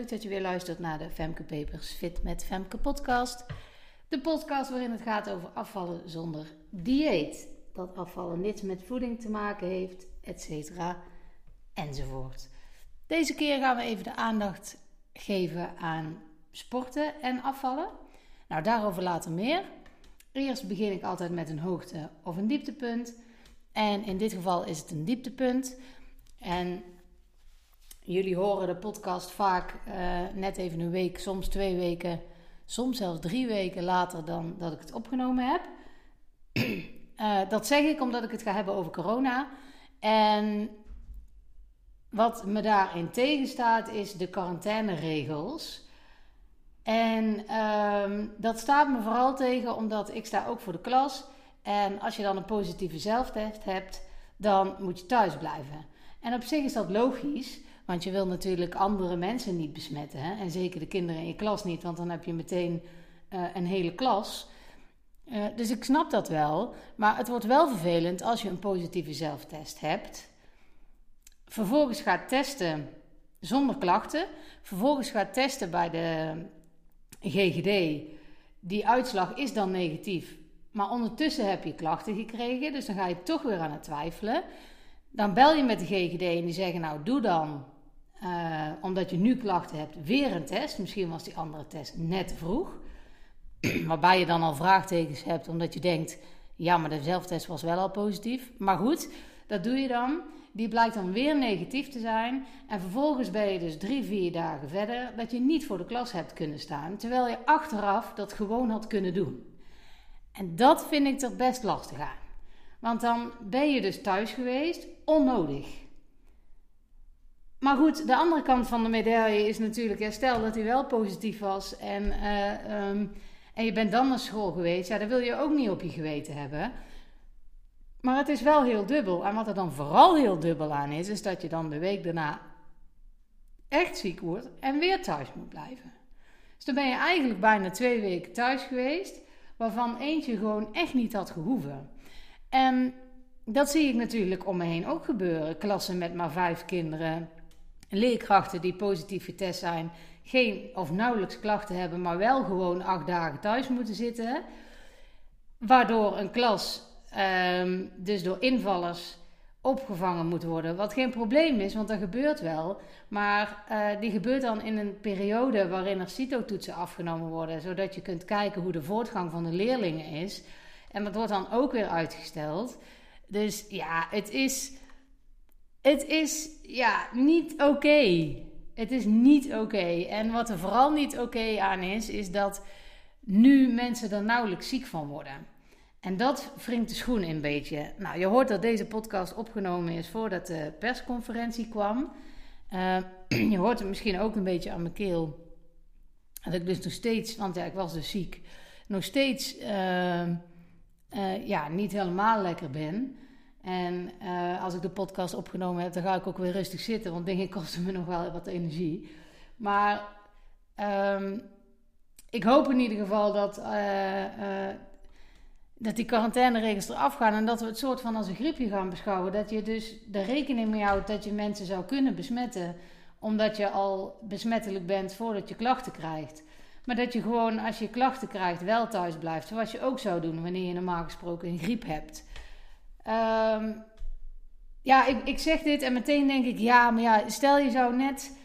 Leuk dat je weer luistert naar de Femke Papers Fit met Femke podcast. De podcast waarin het gaat over afvallen zonder dieet. Dat afvallen niets met voeding te maken heeft, et cetera, enzovoort. Deze keer gaan we even de aandacht geven aan sporten en afvallen. Nou, daarover later meer. Eerst begin ik altijd met een hoogte of een dieptepunt. En in dit geval is het een dieptepunt. En jullie horen de podcast vaak uh, net even een week, soms twee weken, soms zelfs drie weken later dan dat ik het opgenomen heb. uh, dat zeg ik omdat ik het ga hebben over corona. En wat me daarin tegenstaat is de quarantaineregels. En uh, dat staat me vooral tegen omdat ik sta ook voor de klas. En als je dan een positieve zelftest hebt, dan moet je thuis blijven. En op zich is dat logisch, want je wil natuurlijk andere mensen niet besmetten. Hè? En zeker de kinderen in je klas niet, want dan heb je meteen uh, een hele klas. Uh, dus ik snap dat wel. Maar het wordt wel vervelend als je een positieve zelftest hebt. Vervolgens gaat testen zonder klachten. Vervolgens gaat testen bij de GGD. Die uitslag is dan negatief. Maar ondertussen heb je klachten gekregen. Dus dan ga je toch weer aan het twijfelen. Dan bel je met de GGD en die zeggen: Nou, doe dan, uh, omdat je nu klachten hebt, weer een test. Misschien was die andere test net vroeg. Waarbij je dan al vraagtekens hebt, omdat je denkt: Ja, maar de zelftest was wel al positief. Maar goed, dat doe je dan. Die blijkt dan weer negatief te zijn. En vervolgens ben je dus drie, vier dagen verder dat je niet voor de klas hebt kunnen staan. Terwijl je achteraf dat gewoon had kunnen doen. En dat vind ik er best lastig aan. Want dan ben je dus thuis geweest, onnodig. Maar goed, de andere kant van de medaille is natuurlijk, stel dat hij wel positief was en, uh, um, en je bent dan naar school geweest, ja, dat wil je ook niet op je geweten hebben. Maar het is wel heel dubbel. En wat er dan vooral heel dubbel aan is, is dat je dan de week daarna echt ziek wordt en weer thuis moet blijven. Dus dan ben je eigenlijk bijna twee weken thuis geweest, waarvan eentje gewoon echt niet had gehoeven. En dat zie ik natuurlijk om me heen ook gebeuren. Klassen met maar vijf kinderen, leerkrachten die positief getest zijn, geen of nauwelijks klachten hebben, maar wel gewoon acht dagen thuis moeten zitten. Waardoor een klas um, dus door invallers opgevangen moet worden. Wat geen probleem is, want dat gebeurt wel. Maar uh, die gebeurt dan in een periode waarin er CITO-toetsen afgenomen worden, zodat je kunt kijken hoe de voortgang van de leerlingen is. En dat wordt dan ook weer uitgesteld. Dus ja, het is, het is ja, niet oké. Het is niet oké. En wat er vooral niet oké aan is, is dat nu mensen er nauwelijks ziek van worden. En dat wringt de schoen een beetje. Nou, je hoort dat deze podcast opgenomen is voordat de persconferentie kwam. Uh, je hoort het misschien ook een beetje aan mijn keel. Dat ik dus nog steeds, want ja, ik was dus ziek, nog steeds uh, uh, ja, niet helemaal lekker ben. En als ik de podcast opgenomen heb, dan ga ik ook weer rustig zitten, want dingen kosten me nog wel wat energie. Maar um, ik hoop in ieder geval dat dat die quarantaineregels eraf gaan en dat we het soort van als een griepje gaan beschouwen. Dat je dus er rekening mee houdt dat je mensen zou kunnen besmetten, omdat je al besmettelijk bent voordat je klachten krijgt. Maar dat je gewoon als je klachten krijgt wel thuis blijft, zoals je ook zou doen wanneer je normaal gesproken een griep hebt. Um, ja, ik, ik zeg dit en meteen denk ik, ja, maar ja, stel je zou net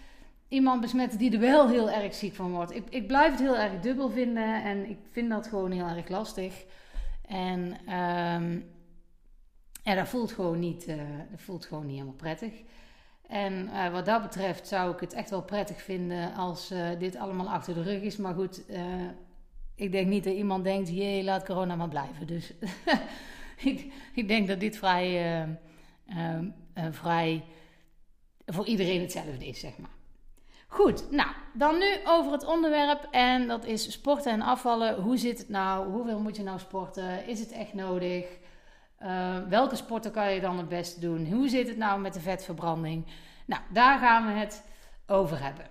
iemand besmetten die er wel heel erg ziek van wordt. Ik, ik blijf het heel erg dubbel vinden en ik vind dat gewoon heel erg lastig. En um, ja, dat voelt gewoon niet, uh, dat voelt gewoon niet helemaal prettig. En uh, wat dat betreft zou ik het echt wel prettig vinden als uh, dit allemaal achter de rug is. Maar goed, ik denk niet dat iemand denkt, jee, laat corona maar blijven. Dus ik, ik, denk dat dit vrij, ehm, vrij voor iedereen hetzelfde is, zeg maar. Goed, nou, dan nu over het onderwerp en dat is sporten en afvallen. Hoe zit het nou? Hoeveel moet je nou sporten? Is het echt nodig? Welke sporten kan je dan het beste doen? Hoe zit het nou met de vetverbranding? Nou, daar gaan we het over hebben.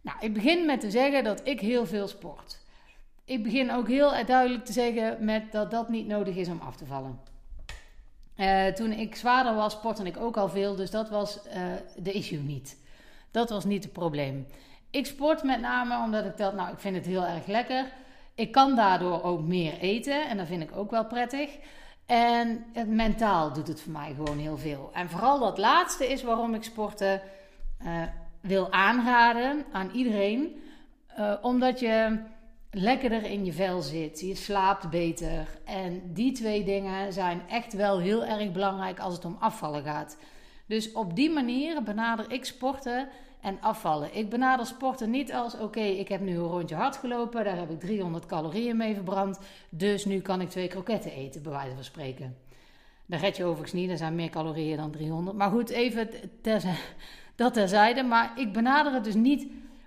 Nou, ik begin met te zeggen dat ik heel veel sport. Ik begin ook heel duidelijk te zeggen met dat dat niet nodig is om af te vallen. Uh, toen ik zwaarder was, sportte ik ook al veel, dus dat was uh, de issue niet. Dat was niet het probleem. Ik sport met name omdat ik dat, nou, ik vind het heel erg lekker. Ik kan daardoor ook meer eten en dat vind ik ook wel prettig. En het mentaal doet het voor mij gewoon heel veel. En vooral dat laatste is waarom ik sporten uh, wil aanraden aan iedereen. Omdat je lekkerder in je vel zit, je slaapt beter. En die twee dingen zijn echt wel heel erg belangrijk als het om afvallen gaat. Dus op die manier benader ik sporten en afvallen. Ik benader sporten niet als: oké, ik heb nu een rondje hard gelopen, daar heb ik 300 calorieën mee verbrand, dus nu kan ik twee kroketten eten, bij wijze van spreken. Daar red je overigens niet, er zijn meer calorieën dan 300. Maar goed, even dat terzijde. Maar ik benader het dus niet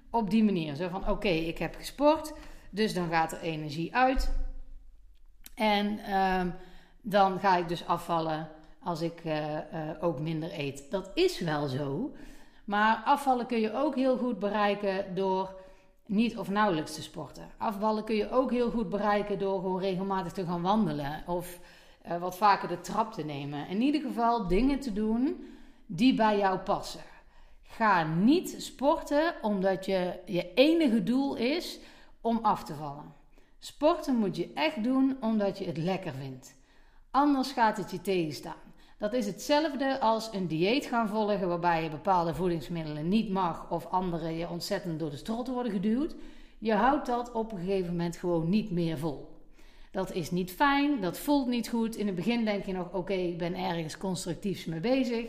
op die manier. Zo van: oké, ik heb gesport, dus dan gaat er energie uit. En uh, dan ga ik dus afvallen als ik uh, uh, ook minder eet. Dat is wel zo. Maar afvallen kun je ook heel goed bereiken door niet of nauwelijks te sporten. Afvallen kun je ook heel goed bereiken door gewoon regelmatig te gaan wandelen of uh, wat vaker de trap te nemen. In ieder geval dingen te doen die bij jou passen. Ga niet sporten omdat je je enige doel is om af te vallen. Sporten moet je echt doen omdat je het lekker vindt. Anders gaat het je tegenstaan. Dat is hetzelfde als een dieet gaan volgen waarbij je bepaalde voedingsmiddelen niet mag of andere je ontzettend door de strot worden geduwd. Je houdt dat op een gegeven moment gewoon niet meer vol. Dat is niet fijn, dat voelt niet goed. In het begin denk je nog: oké, ik ben ergens constructiefs mee bezig.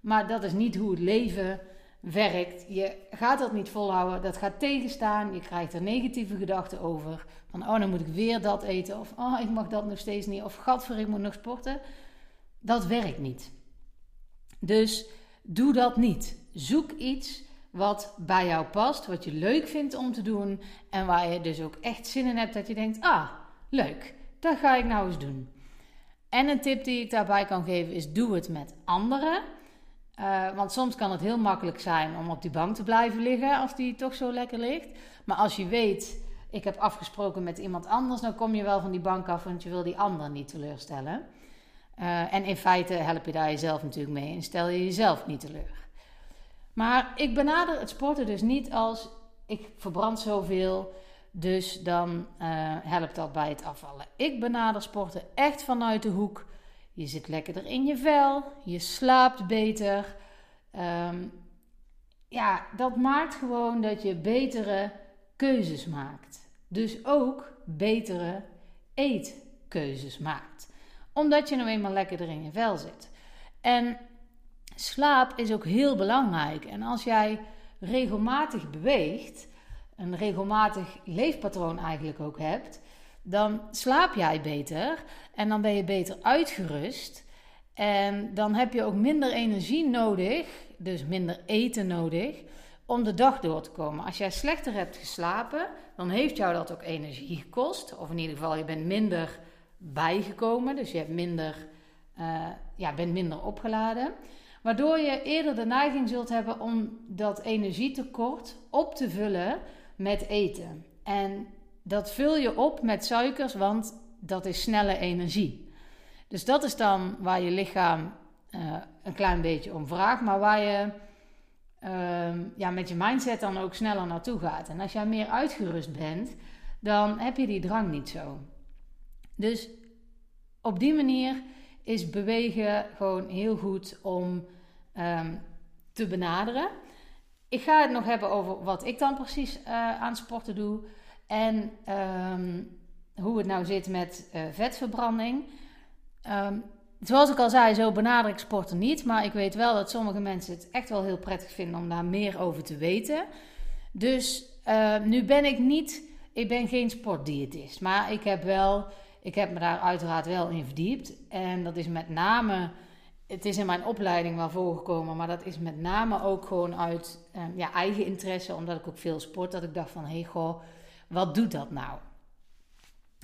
Maar dat is niet hoe het leven werkt. Je gaat dat niet volhouden, dat gaat tegenstaan. Je krijgt er negatieve gedachten over. Van oh, dan moet ik weer dat eten. Of oh, ik mag dat nog steeds niet. Of gadver, ik moet nog sporten. Dat werkt niet. Dus doe dat niet. Zoek iets wat bij jou past, wat je leuk vindt om te doen en waar je dus ook echt zin in hebt dat je denkt: ah, leuk, dat ga ik nou eens doen. En een tip die ik daarbij kan geven is: doe het met anderen. Uh, want soms kan het heel makkelijk zijn om op die bank te blijven liggen als die toch zo lekker ligt. Maar als je weet, ik heb afgesproken met iemand anders, dan kom je wel van die bank af, want je wil die ander niet teleurstellen. Uh, en in feite help je daar jezelf natuurlijk mee en stel je jezelf niet teleur. Maar ik benader het sporten dus niet als ik verbrand zoveel, dus dan uh, helpt dat bij het afvallen. Ik benader sporten echt vanuit de hoek. Je zit lekkerder in je vel, je slaapt beter. Um, ja, dat maakt gewoon dat je betere keuzes maakt. Dus ook betere eetkeuzes maakt omdat je nou eenmaal lekkerder in je vel zit. En slaap is ook heel belangrijk. En als jij regelmatig beweegt, een regelmatig leefpatroon eigenlijk ook hebt, dan slaap jij beter en dan ben je beter uitgerust. En dan heb je ook minder energie nodig, dus minder eten nodig, om de dag door te komen. Als jij slechter hebt geslapen, dan heeft jou dat ook energie gekost. Of in ieder geval, je bent minder bijgekomen. Dus je hebt minder, uh, ja, bent minder opgeladen. Waardoor je eerder de neiging zult hebben om dat energietekort op te vullen met eten. En dat vul je op met suikers, want dat is snelle energie. Dus dat is dan waar je lichaam uh, een klein beetje om vraagt, maar waar je uh, ja, met je mindset dan ook sneller naartoe gaat. En als jij meer uitgerust bent, dan heb je die drang niet zo. Dus op die manier is bewegen gewoon heel goed om um, te benaderen. Ik ga het nog hebben over wat ik dan precies uh, aan sporten doe. En um, hoe het nou zit met uh, vetverbranding. Um, zoals ik al zei, zo benader ik sporten niet. Maar ik weet wel dat sommige mensen het echt wel heel prettig vinden om daar meer over te weten. Dus uh, nu ben ik niet, ik ben geen sportdiëtist. Maar ik heb wel ik heb me daar uiteraard wel in verdiept. En dat is met name, het is in mijn opleiding wel voorgekomen, maar dat is met name ook gewoon uit ja, eigen interesse, omdat ik ook veel sport, dat ik dacht van, hé hey, goh, wat doet dat nou?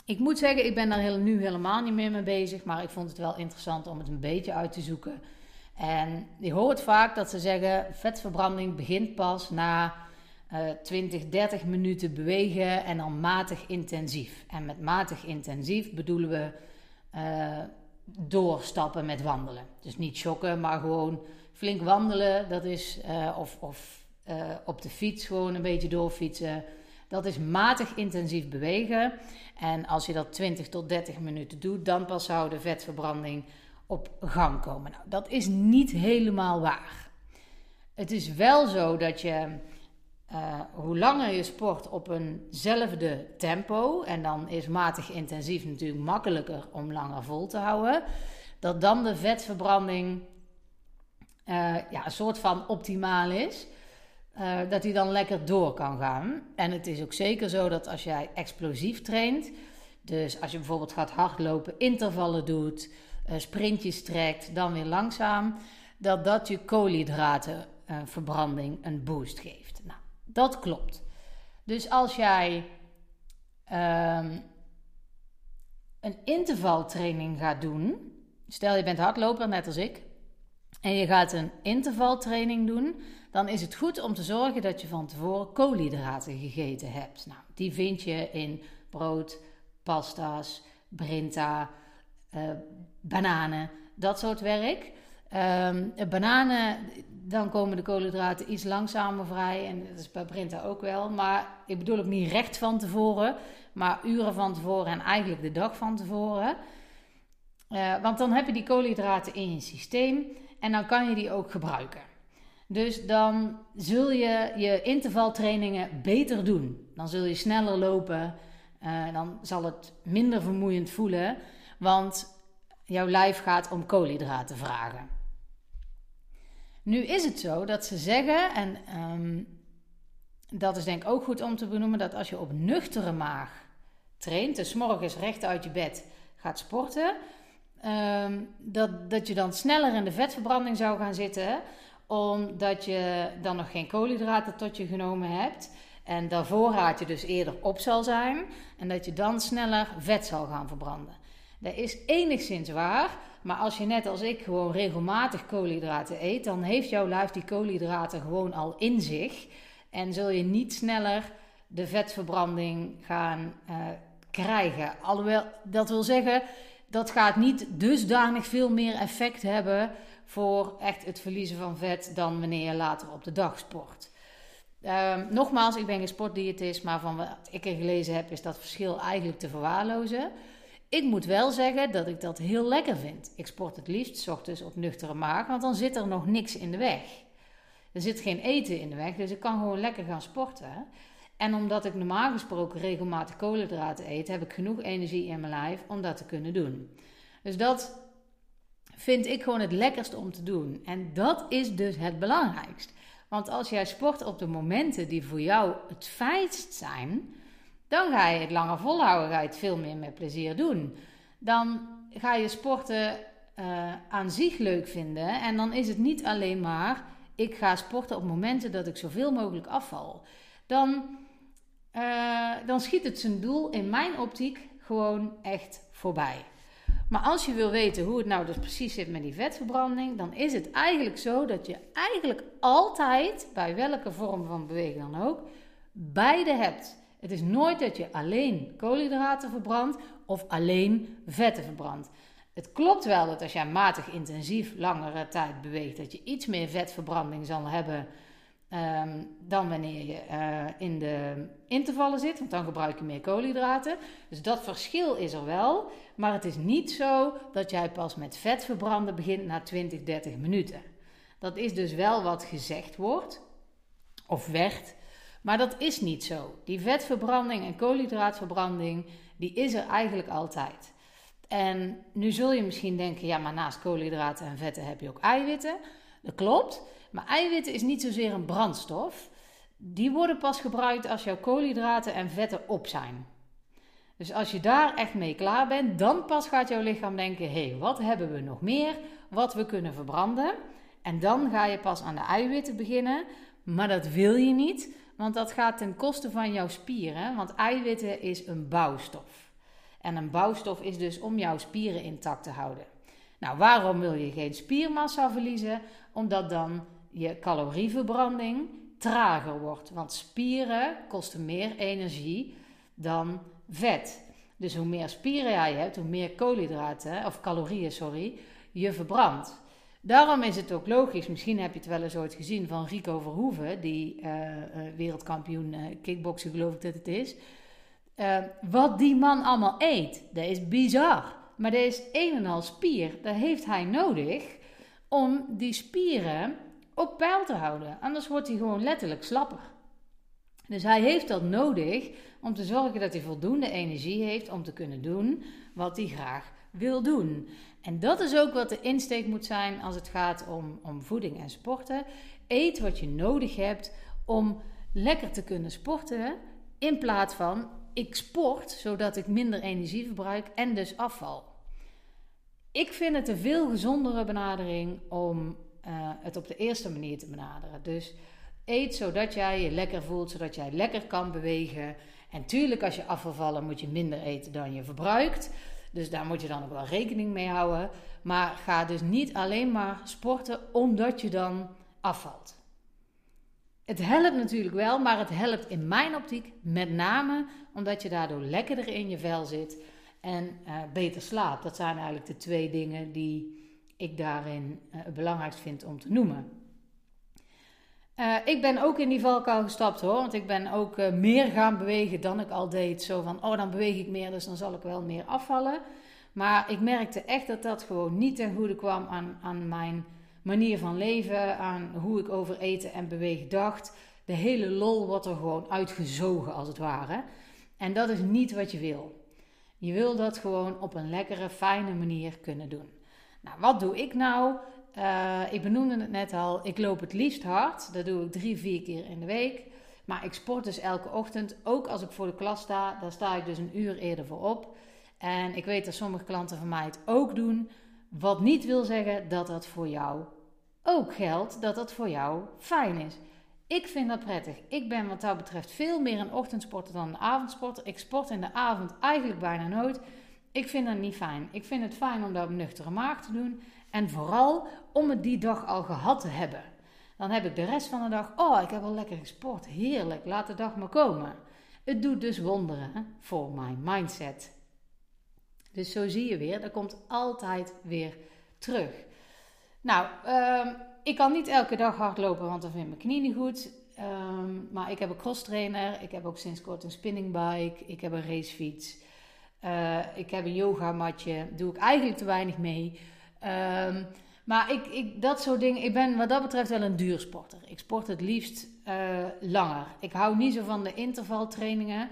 Ik moet zeggen, ik ben daar nu helemaal niet meer mee bezig, maar ik vond het wel interessant om het een beetje uit te zoeken. En je hoort vaak dat ze zeggen, vetverbranding begint pas na 20, eh, 30 minuten bewegen en dan matig intensief. En met matig intensief bedoelen we uh, doorstappen met wandelen. Dus niet shocken, maar gewoon flink wandelen. Dat is, uh, of, of eh, op de fiets gewoon een beetje doorfietsen. Dat is matig intensief bewegen. En als je dat 20 tot 30 minuten doet, dan pas zou de vetverbranding op gang komen. Nou, dat is niet helemaal waar. Het is wel zo dat je uh, hoe langer je sport op eenzelfde tempo, en dan is matig intensief natuurlijk makkelijker om langer vol te houden, dat dan de vetverbranding uh, ja, een soort van optimaal is. Uh, dat hij dan lekker door kan gaan. En het is ook zeker zo dat als jij explosief traint, dus als je bijvoorbeeld gaat hardlopen, intervallen doet, sprintjes trekt, dan weer langzaam, dat dat je koolhydratenverbranding een boost geeft. Nou, dat klopt. Dus als jij um, een intervaltraining gaat doen, stel je bent hardloper net als ik, en je gaat een intervaltraining doen, dan is het goed om te zorgen dat je van tevoren koolhydraten gegeten hebt. Nou, die vind je in brood, pasta's, brinta, uh, bananen, dat soort werk. Um, bananen, dan komen de koolhydraten iets langzamer vrij. En dat is bij Brinta ook wel. Maar ik bedoel ook niet recht van tevoren, maar uren van tevoren en eigenlijk de dag van tevoren. Uh, want dan heb je die koolhydraten in je systeem en dan kan je die ook gebruiken. Dus dan zul je je intervaltrainingen beter doen. Dan zul je sneller lopen. Uh, dan zal het minder vermoeiend voelen. Want jouw lijf gaat om koolhydraten vragen. Nu is het zo dat ze zeggen, en um, dat is denk ik ook goed om te benoemen, dat als je op nuchtere maag traint, dus morgens recht uit je bed gaat sporten, um, dat, dat je dan sneller in de vetverbranding zou gaan zitten, omdat je dan nog geen koolhydraten tot je genomen hebt. En daarvoor raad je dus eerder op zal zijn. En dat je dan sneller vet zal gaan verbranden. Dat is enigszins waar. Maar als je net als ik gewoon regelmatig koolhydraten eet, dan heeft jouw lijf die koolhydraten gewoon al in zich. En zul je niet sneller de vetverbranding gaan uh, krijgen. Alhoewel, dat wil zeggen, dat gaat niet dusdanig veel meer effect hebben voor echt het verliezen van vet dan wanneer je later op de dag sport. Uh, nogmaals, ik ben geen sportdiëtist, maar van wat ik er gelezen heb, is dat verschil eigenlijk te verwaarlozen. Ik moet wel zeggen dat ik dat heel lekker vind. Ik sport het liefst ochtends op nuchtere maag, want dan zit er nog niks in de weg. Er zit geen eten in de weg, dus ik kan gewoon lekker gaan sporten. En omdat ik normaal gesproken regelmatig koolhydraten eet, heb ik genoeg energie in mijn lijf om dat te kunnen doen. Dus dat vind ik gewoon het lekkerste om te doen. En dat is dus het belangrijkst. Want als jij sport op de momenten die voor jou het fijnst zijn, dan ga je het langer volhouden, ga je het veel meer met plezier doen. Dan ga je sporten uh, aan zich leuk vinden. En dan is het niet alleen maar, ik ga sporten op momenten dat ik zoveel mogelijk afval. Dan, uh, dan schiet het zijn doel in mijn optiek gewoon echt voorbij. Maar als je wil weten hoe het nou dus precies zit met die vetverbranding, dan is het eigenlijk zo dat je eigenlijk altijd, bij welke vorm van beweging dan ook, beide hebt. Het is nooit dat je alleen koolhydraten verbrandt of alleen vetten verbrandt. Het klopt wel dat als jij matig intensief langere tijd beweegt, dat je iets meer vetverbranding zal hebben um, dan wanneer je uh, in de intervallen zit, want dan gebruik je meer koolhydraten. Dus dat verschil is er wel, maar het is niet zo dat jij pas met vet verbranden begint na 20, 30 minuten. Dat is dus wel wat gezegd wordt, of werd, maar dat is niet zo. Die vetverbranding en koolhydraatverbranding, die is er eigenlijk altijd. En nu zul je misschien denken, ja, maar naast koolhydraten en vetten heb je ook eiwitten. Dat klopt, maar eiwitten is niet zozeer een brandstof. Die worden pas gebruikt als jouw koolhydraten en vetten op zijn. Dus als je daar echt mee klaar bent, dan pas gaat jouw lichaam denken: hé, hey, wat hebben we nog meer wat we kunnen verbranden? En dan ga je pas aan de eiwitten beginnen. Maar dat wil je niet, want dat gaat ten koste van jouw spieren. Want eiwitten is een bouwstof. En een bouwstof is dus om jouw spieren intact te houden. Nou, waarom wil je geen spiermassa verliezen? Omdat dan je calorieverbranding trager wordt. Want spieren kosten meer energie dan vet. Dus hoe meer spieren jij hebt, hoe meer koolhydraten, of calorieën, sorry, je verbrandt. Daarom is het ook logisch, misschien heb je het wel eens ooit gezien van Rico Verhoeven, die uh, wereldkampioen uh, kickboksen geloof ik dat het is. wat die man allemaal eet, dat is bizar. Maar dat is een en al spier, dat heeft hij nodig om die spieren op peil te houden. Anders wordt hij gewoon letterlijk slapper. Dus hij heeft dat nodig om te zorgen dat hij voldoende energie heeft om te kunnen doen wat hij graag wil doen. En dat is ook wat de insteek moet zijn als het gaat om, om voeding en sporten. Eet wat je nodig hebt om lekker te kunnen sporten. In plaats van ik sport zodat ik minder energie verbruik en dus afval. Ik vind het een veel gezondere benadering om uh, het op de eerste manier te benaderen. Dus eet zodat jij je lekker voelt, zodat jij lekker kan bewegen. En tuurlijk, als je afvallen, moet je minder eten dan je verbruikt. Dus daar moet je dan ook wel rekening mee houden. Maar ga dus niet alleen maar sporten omdat je dan afvalt. Het helpt natuurlijk wel, maar het helpt in mijn optiek met name omdat je daardoor lekkerder in je vel zit en uh, beter slaapt. Dat zijn eigenlijk de twee dingen die ik daarin uh, het belangrijkst vind om te noemen. Uh, ik ben ook in die valkuil gestapt hoor, want ik ben ook uh, meer gaan bewegen dan ik al deed. Zo van, oh dan beweeg ik meer, dus dan zal ik wel meer afvallen. Maar ik merkte echt dat dat gewoon niet ten goede kwam aan, aan mijn manier van leven, aan hoe ik over eten en bewegen dacht. De hele lol wordt er gewoon uitgezogen als het ware. En dat is niet wat je wil. Je wil dat gewoon op een lekkere, fijne manier kunnen doen. Nou, wat doe ik nou? Uh, ik benoemde het net al, ik loop het liefst hard. Dat doe ik drie, vier keer in de week. Maar ik sport dus elke ochtend. Ook als ik voor de klas sta, daar sta ik dus een uur eerder voor op. En ik weet dat sommige klanten van mij het ook doen. Wat niet wil zeggen dat dat voor jou ook geldt, dat dat voor jou fijn is. Ik vind dat prettig. Ik ben wat dat betreft veel meer een ochtendsporter dan een avondsporter. Ik sport in de avond eigenlijk bijna nooit. Ik vind dat niet fijn. Ik vind het fijn om dat op nuchtere maag te doen. En vooral om het die dag al gehad te hebben. Dan heb ik de rest van de dag, oh, ik heb al lekker gesport. Heerlijk, laat de dag maar komen. Het doet dus wonderen voor mijn mindset. Dus zo zie je weer, dat komt altijd weer terug. Nou, um, ik kan niet elke dag hardlopen, want dan vind mijn knie niet goed. Um, maar ik heb een cross trainer. Ik heb ook sinds kort een spinningbike. Ik heb een racefiets. Uh, ik heb een yogamatje. Doe ik eigenlijk te weinig mee. Um, maar ik, ik, dat soort dingen, ik ben wat dat betreft wel een duursporter. Ik sport het liefst uh, langer. Ik hou niet zo van de intervaltrainingen.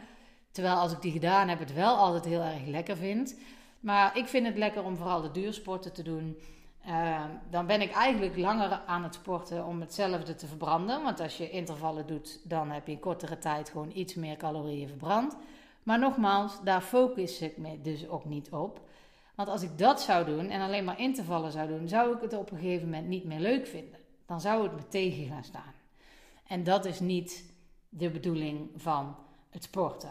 Terwijl als ik die gedaan heb, het wel altijd heel erg lekker vind. Maar ik vind het lekker om vooral de duursporten te doen. Uh, dan ben ik eigenlijk langer aan het sporten om hetzelfde te verbranden. Want als je intervallen doet, dan heb je in kortere tijd gewoon iets meer calorieën verbrand. Maar nogmaals, daar focus ik me dus ook niet op. Want als ik dat zou doen en alleen maar intervallen zou doen, zou ik het op een gegeven moment niet meer leuk vinden. Dan zou het me tegen gaan staan. En dat is niet de bedoeling van het sporten.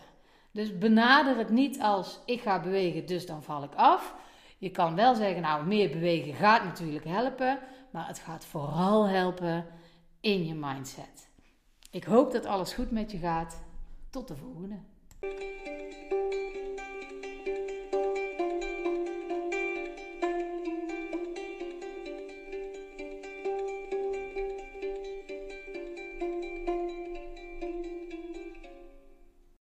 Dus benader het niet als ik ga bewegen, dus dan val ik af. Je kan wel zeggen, nou, meer bewegen gaat natuurlijk helpen, maar het gaat vooral helpen in je mindset. Ik hoop dat alles goed met je gaat. Tot de volgende. Thank you.